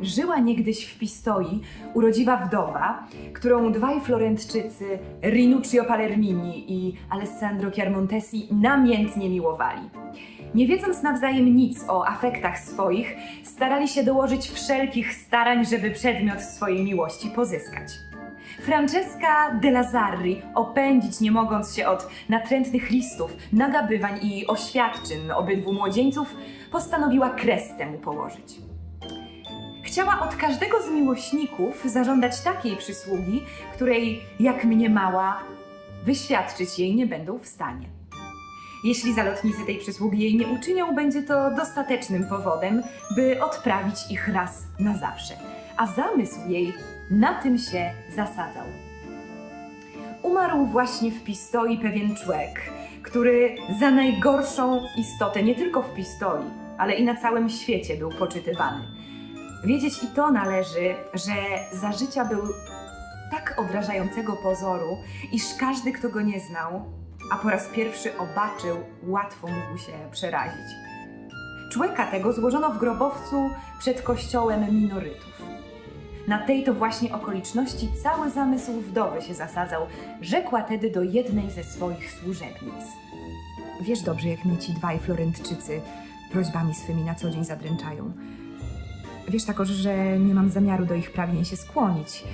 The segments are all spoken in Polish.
Żyła niegdyś w Pistoi urodziwa wdowa, którą dwaj Florentczycy, Rinuccio Palermini i Alessandro Chiarmontesi, namiętnie miłowali. Nie wiedząc nawzajem nic o afektach swoich, starali się dołożyć wszelkich starań, żeby przedmiot swojej miłości pozyskać. Francesca de Lazarri, opędzić nie mogąc się od natrętnych listów, nagabywań i oświadczyn obydwu młodzieńców, postanowiła kres temu położyć. Chciała od każdego z miłośników zażądać takiej przysługi, której, jak mniemała, wyświadczyć jej nie będą w stanie. Jeśli zalotnicy tej przysługi jej nie uczynią, będzie to dostatecznym powodem, by odprawić ich raz na zawsze. A zamysł jej na tym się zasadzał. Umarł właśnie w Pistoi pewien człowiek, który za najgorszą istotę nie tylko w Pistoi, ale i na całym świecie był poczytywany. Wiedzieć i to należy, że za życia był tak odrażającego pozoru, iż każdy, kto go nie znał, a po raz pierwszy obaczył, łatwo mógł się przerazić. Człowieka tego złożono w grobowcu przed kościołem minorytów. Na tej to właśnie okoliczności cały zamysł wdowy się zasadzał. Rzekła tedy do jednej ze swoich służebnic. Wiesz dobrze, jak mnie ci dwaj Florentczycy prośbami swymi na co dzień zadręczają. Wiesz takoż, że nie mam zamiaru do ich pragnień się skłonić.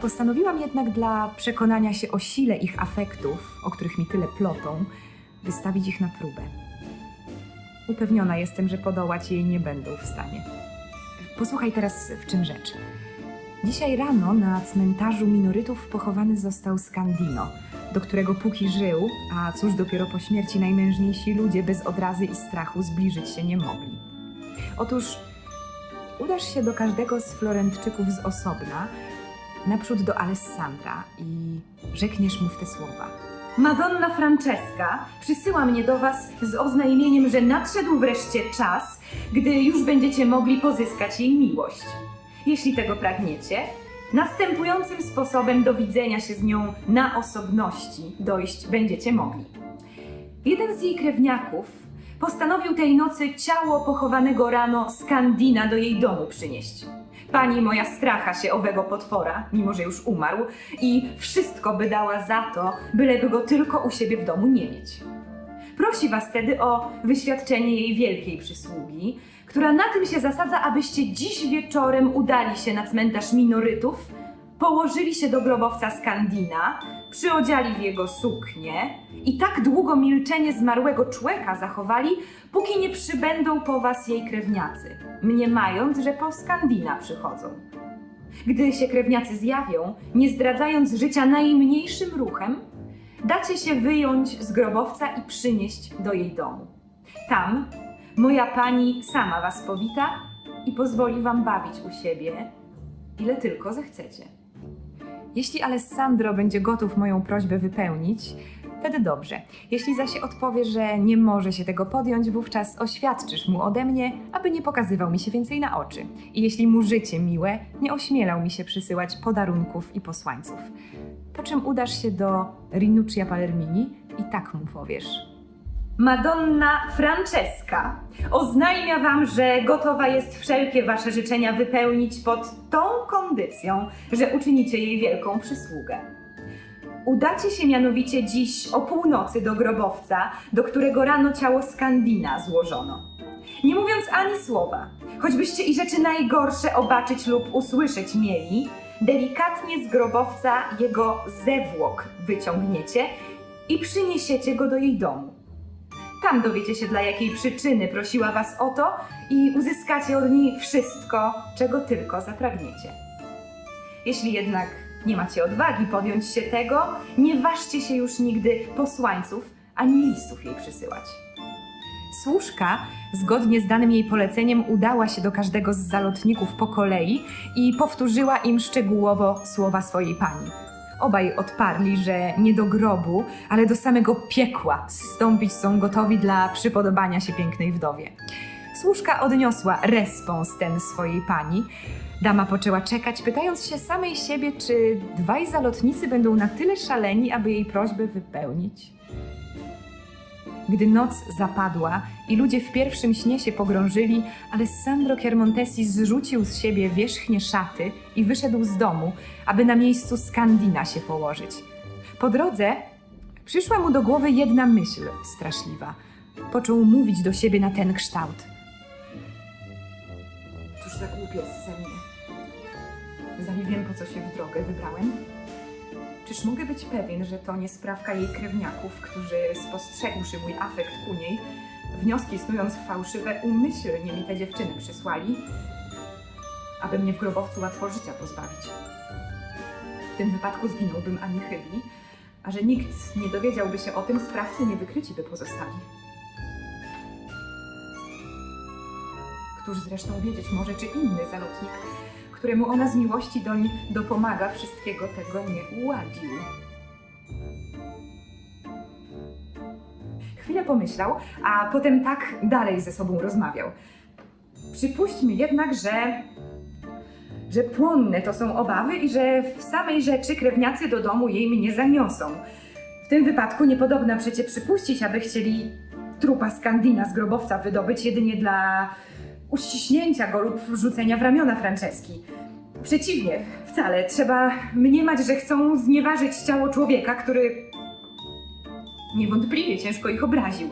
Postanowiłam jednak dla przekonania się o sile ich afektów, o których mi tyle plotą, wystawić ich na próbę. Upewniona jestem, że podołać jej nie będą w stanie. Posłuchaj teraz, w czym rzecz. Dzisiaj rano na cmentarzu minorytów pochowany został Scandino, do którego póki żył, a cóż dopiero po śmierci najmężniejsi ludzie bez odrazy i strachu zbliżyć się nie mogli. Otóż udasz się do każdego z Florentczyków z osobna, naprzód do Alessandra i rzekniesz mu w te słowa. Madonna Francesca przysyła mnie do was z oznajmieniem, że nadszedł wreszcie czas, gdy już będziecie mogli pozyskać jej miłość. Jeśli tego pragniecie, następującym sposobem do widzenia się z nią na osobności dojść będziecie mogli. Jeden z jej krewniaków postanowił tej nocy ciało pochowanego rano Skandina do jej domu przynieść. Pani moja stracha się owego potwora, mimo że już umarł, i wszystko by dała za to, byleby go tylko u siebie w domu nie mieć. Prosi was tedy o wyświadczenie jej wielkiej przysługi, która na tym się zasadza, abyście dziś wieczorem udali się na cmentarz minorytów, położyli się do grobowca Skandina, przyodziali w jego suknię i tak długo milczenie zmarłego człeka zachowali, póki nie przybędą po was jej krewniacy, mniemając, że po Skandina przychodzą. Gdy się krewniacy zjawią, nie zdradzając życia najmniejszym ruchem, dacie się wyjąć z grobowca i przynieść do jej domu. Tam moja pani sama was powita i pozwoli wam bawić u siebie, ile tylko zechcecie. Jeśli Alessandro będzie gotów moją prośbę wypełnić, wtedy dobrze. Jeśli zaś odpowie, że nie może się tego podjąć, wówczas oświadczysz mu ode mnie, aby nie pokazywał mi się więcej na oczy. I jeśli mu życie miłe, nie ośmielał mi się przysyłać podarunków i posłańców. Po czym udasz się do Rinuccia Palermini i tak mu powiesz. Madonna Francesca oznajmia wam, że gotowa jest wszelkie wasze życzenia wypełnić pod tą kondycją, że uczynicie jej wielką przysługę. Udacie się mianowicie dziś o północy do grobowca, do którego rano ciało Skandina złożono. Nie mówiąc ani słowa, choćbyście i rzeczy najgorsze obaczyć lub usłyszeć mieli, delikatnie z grobowca jego zewłok wyciągniecie i przyniesiecie go do jej domu. Tam dowiecie się, dla jakiej przyczyny prosiła was o to i uzyskacie od niej wszystko, czego tylko zapragniecie. Jeśli jednak nie macie odwagi podjąć się tego, nie ważcie się już nigdy posłańców ani listów jej przysyłać. Służka, zgodnie z danym jej poleceniem, udała się do każdego z zalotników po kolei i powtórzyła im szczegółowo słowa swojej pani. Obaj odparli, że nie do grobu, ale do samego piekła zstąpić są gotowi dla przypodobania się pięknej wdowie. Służka odniosła respons ten swojej pani. Dama poczęła czekać, pytając się samej siebie, czy dwaj zalotnicy będą na tyle szaleni, aby jej prośbę wypełnić. Gdy noc zapadła i ludzie w pierwszym śnie się pogrążyli, Alessandro Kermontesi zrzucił z siebie wierzchnie szaty i wyszedł z domu, aby na miejscu Skandina się położyć. Po drodze przyszła mu do głowy jedna myśl straszliwa. Począł mówić do siebie na ten kształt. Cóż za głupiec ze mnie. Zanim wiem, po co się w drogę wybrałem? Czyż mogę być pewien, że to nie sprawka jej krewniaków, którzy spostrzegłszy mój afekt ku niej, wnioski snując fałszywe, umyślnie mi te dziewczyny przysłali, aby mnie w grobowcu łatwo życia pozbawić? W tym wypadku zginąłbym ani chybi, a że nikt nie dowiedziałby się o tym, sprawcy niewykryci by pozostali. Któż zresztą wiedzieć może, czy inny zalotnik, któremu ona z miłości doń dopomaga, wszystkiego tego nie uładził. Chwilę pomyślał, a potem tak dalej ze sobą rozmawiał. Przypuśćmy jednak, że że płonne to są obawy i że w samej rzeczy krewniacy do domu jej mnie zaniosą. W tym wypadku niepodobna przecie przypuścić, aby chcieli trupa Skandina z grobowca wydobyć jedynie dla uściśnięcia go lub wrzucenia w ramiona Franceski. Przeciwnie, wcale. Trzeba mniemać, że chcą znieważyć ciało człowieka, który niewątpliwie ciężko ich obraził.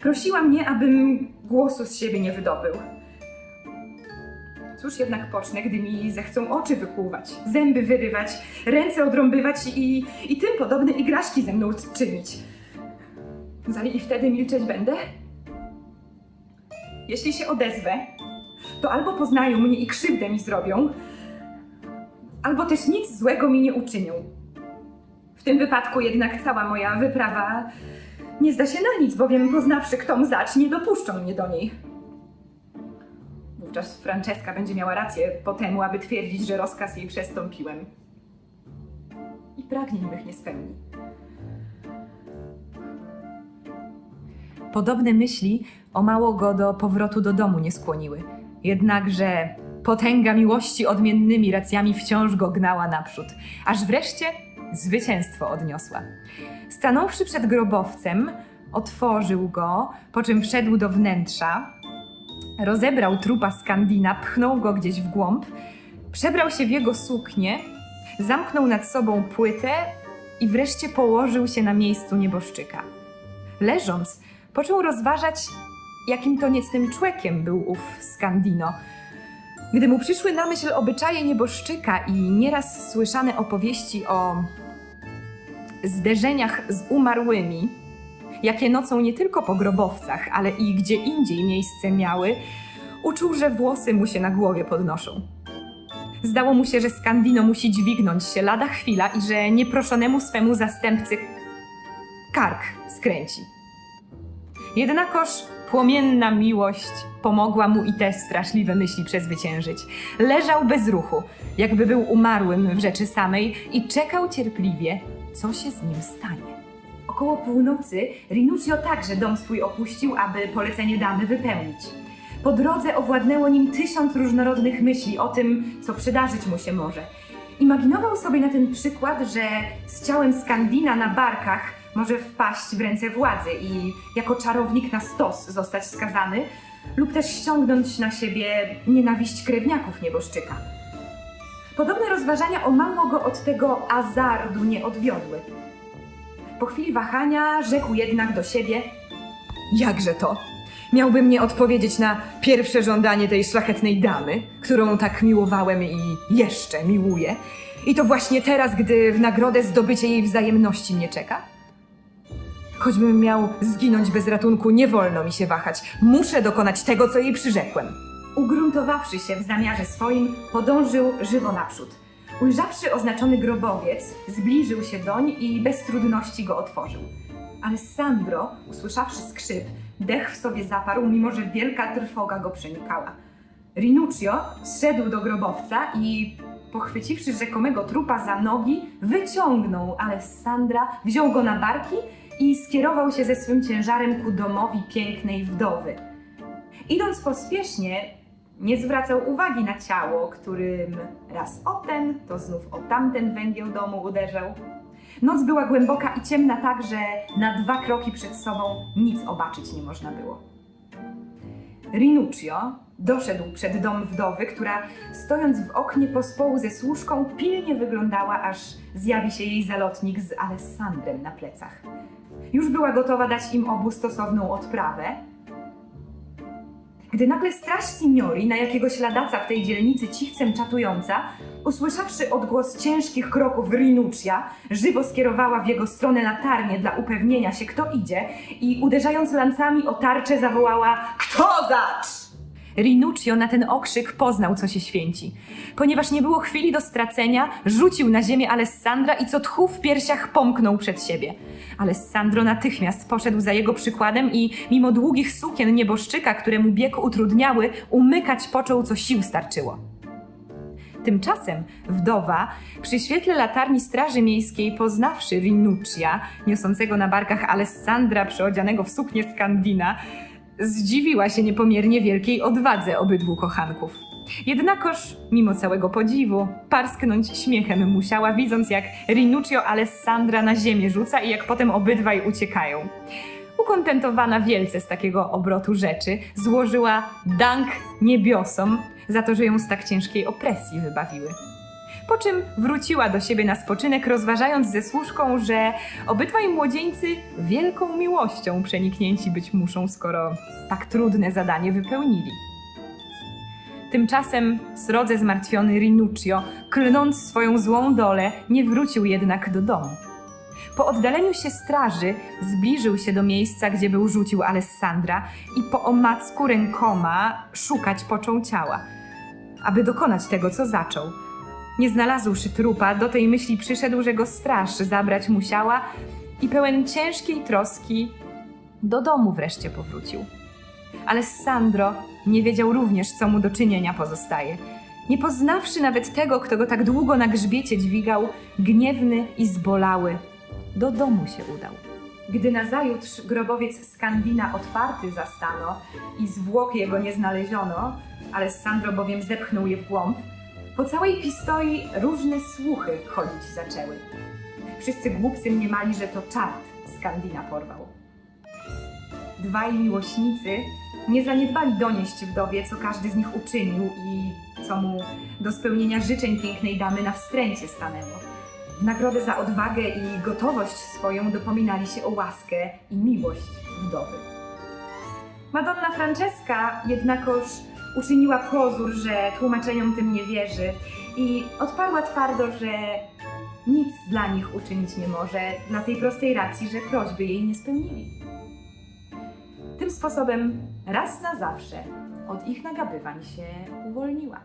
Prosiła mnie, abym głosu z siebie nie wydobył. Cóż jednak pocznę, gdy mi zechcą oczy wykłuwać, zęby wyrywać, ręce odrąbywać i, i tym podobne igraszki ze mną czynić. Zali i wtedy milczeć będę? Jeśli się odezwę, to albo poznają mnie i krzywdę mi zrobią, albo też nic złego mi nie uczynią. W tym wypadku jednak cała moja wyprawa nie zda się na nic, bowiem poznawszy kto zacz, nie dopuszczą mnie do niej. Wówczas Franceska będzie miała rację po temu, aby twierdzić, że rozkaz jej przestąpiłem. I pragnień mych nie spełni. Podobne myśli o mało go do powrotu do domu nie skłoniły. Jednakże potęga miłości odmiennymi racjami wciąż go gnała naprzód, aż wreszcie zwycięstwo odniosła. Stanąwszy przed grobowcem, otworzył go, po czym wszedł do wnętrza, rozebrał trupa Skandina, pchnął go gdzieś w głąb, przebrał się w jego suknię, zamknął nad sobą płytę i wreszcie położył się na miejscu nieboszczyka. Leżąc, począł rozważać, jakim to niecnym człowiekiem był ów Skandino. Gdy mu przyszły na myśl obyczaje nieboszczyka i nieraz słyszane opowieści o zderzeniach z umarłymi, jakie nocą nie tylko po grobowcach, ale i gdzie indziej miejsce miały, uczuł, że włosy mu się na głowie podnoszą. Zdało mu się, że Skandino musi dźwignąć się lada chwila i że nieproszonemu swemu zastępcy kark skręci. Jednakoż płomienna miłość pomogła mu i te straszliwe myśli przezwyciężyć. Leżał bez ruchu, jakby był umarłym w rzeczy samej i czekał cierpliwie, co się z nim stanie. Około północy Rinuccio także dom swój opuścił, aby polecenie damy wypełnić. Po drodze owładnęło nim tysiąc różnorodnych myśli o tym, co przydarzyć mu się może. Imaginował sobie na ten przykład, że z ciałem Skandina na barkach może wpaść w ręce władzy i jako czarownik na stos zostać skazany, lub też ściągnąć na siebie nienawiść krewniaków nieboszczyka. Podobne rozważania o mało go od tego azardu nie odwiodły. Po chwili wahania rzekł jednak do siebie: Jakże to? Miałby mnie odpowiedzieć na pierwsze żądanie tej szlachetnej damy, którą tak miłowałem i jeszcze miłuję. I to właśnie teraz, gdy w nagrodę zdobycie jej wzajemności mnie czeka? Choćbym miał zginąć bez ratunku, nie wolno mi się wahać. Muszę dokonać tego, co jej przyrzekłem. Ugruntowawszy się w zamiarze swoim, podążył żywo naprzód. Ujrzawszy oznaczony grobowiec, zbliżył się doń i bez trudności go otworzył. Alessandro, usłyszawszy skrzyp, dech w sobie zaparł, mimo że wielka trwoga go przenikała. Rinuccio zszedł do grobowca i, pochwyciwszy rzekomego trupa za nogi, wyciągnął Alessandra, wziął go na barki i skierował się ze swym ciężarem ku domowi pięknej wdowy. Idąc pospiesznie, nie zwracał uwagi na ciało, którym raz o ten, to znów o tamten węgiel domu uderzał. Noc była głęboka i ciemna tak, że na dwa kroki przed sobą nic obaczyć nie można było. Rinuccio doszedł przed dom wdowy, która stojąc w oknie pospołu ze służką pilnie wyglądała, aż zjawi się jej zalotnik z Alessandrem na plecach. Już była gotowa dać im obu stosowną odprawę, gdy nagle straż signori, na jakiegoś ladaca w tej dzielnicy cichcem czatująca, usłyszawszy odgłos ciężkich kroków Rinuccia, żywo skierowała w jego stronę latarnię dla upewnienia się, kto idzie i uderzając lancami o tarczę zawołała Kto zacz? Rinuccio na ten okrzyk poznał, co się święci. Ponieważ nie było chwili do stracenia, rzucił na ziemię Alessandra i co tchu w piersiach pomknął przed siebie. Alessandro natychmiast poszedł za jego przykładem i mimo długich sukien nieboszczyka, które mu bieg utrudniały, umykać począł, co sił starczyło. Tymczasem wdowa, przy świetle latarni straży miejskiej, poznawszy Rinuccia, niosącego na barkach Alessandra przyodzianego w suknię Skandina, zdziwiła się niepomiernie wielkiej odwadze obydwu kochanków. Jednakoż, mimo całego podziwu, parsknąć śmiechem musiała, widząc jak Rinuccio Alessandra na ziemię rzuca i jak potem obydwaj uciekają. Ukontentowana wielce z takiego obrotu rzeczy, złożyła dank niebiosom za to, że ją z tak ciężkiej opresji wybawiły. Po czym wróciła do siebie na spoczynek, rozważając ze służką, że obydwaj młodzieńcy wielką miłością przeniknięci być muszą, skoro tak trudne zadanie wypełnili. Tymczasem srodze zmartwiony Rinuccio, klnąc swoją złą dolę, nie wrócił jednak do domu. Po oddaleniu się straży zbliżył się do miejsca, gdzie był rzucił Alessandra i po omacku rękoma szukać począł ciała, aby dokonać tego, co zaczął. Nie znalazłszy trupa, do tej myśli przyszedł, że go straż zabrać musiała i pełen ciężkiej troski do domu wreszcie powrócił. Alessandro nie wiedział również, co mu do czynienia pozostaje. Nie poznawszy nawet tego, kto go tak długo na grzbiecie dźwigał, gniewny i zbolały, do domu się udał. Gdy nazajutrz grobowiec Skandina otwarty zastano i zwłok jego nie znaleziono, Alessandro bowiem zepchnął je w głąb, po całej pistoi różne słuchy chodzić zaczęły. Wszyscy głupcy mniemali, że to czart Skandina porwał. Dwaj miłośnicy nie zaniedbali donieść wdowie, co każdy z nich uczynił i co mu do spełnienia życzeń pięknej damy na wstręcie stanęło. W nagrodę za odwagę i gotowość swoją dopominali się o łaskę i miłość wdowy. Madonna Francesca jednakoż uczyniła pozór, że tłumaczeniom tym nie wierzy i odparła twardo, że nic dla nich uczynić nie może, dla tej prostej racji, że prośby jej nie spełnili. Tym sposobem raz na zawsze od ich nagabywań się uwolniła.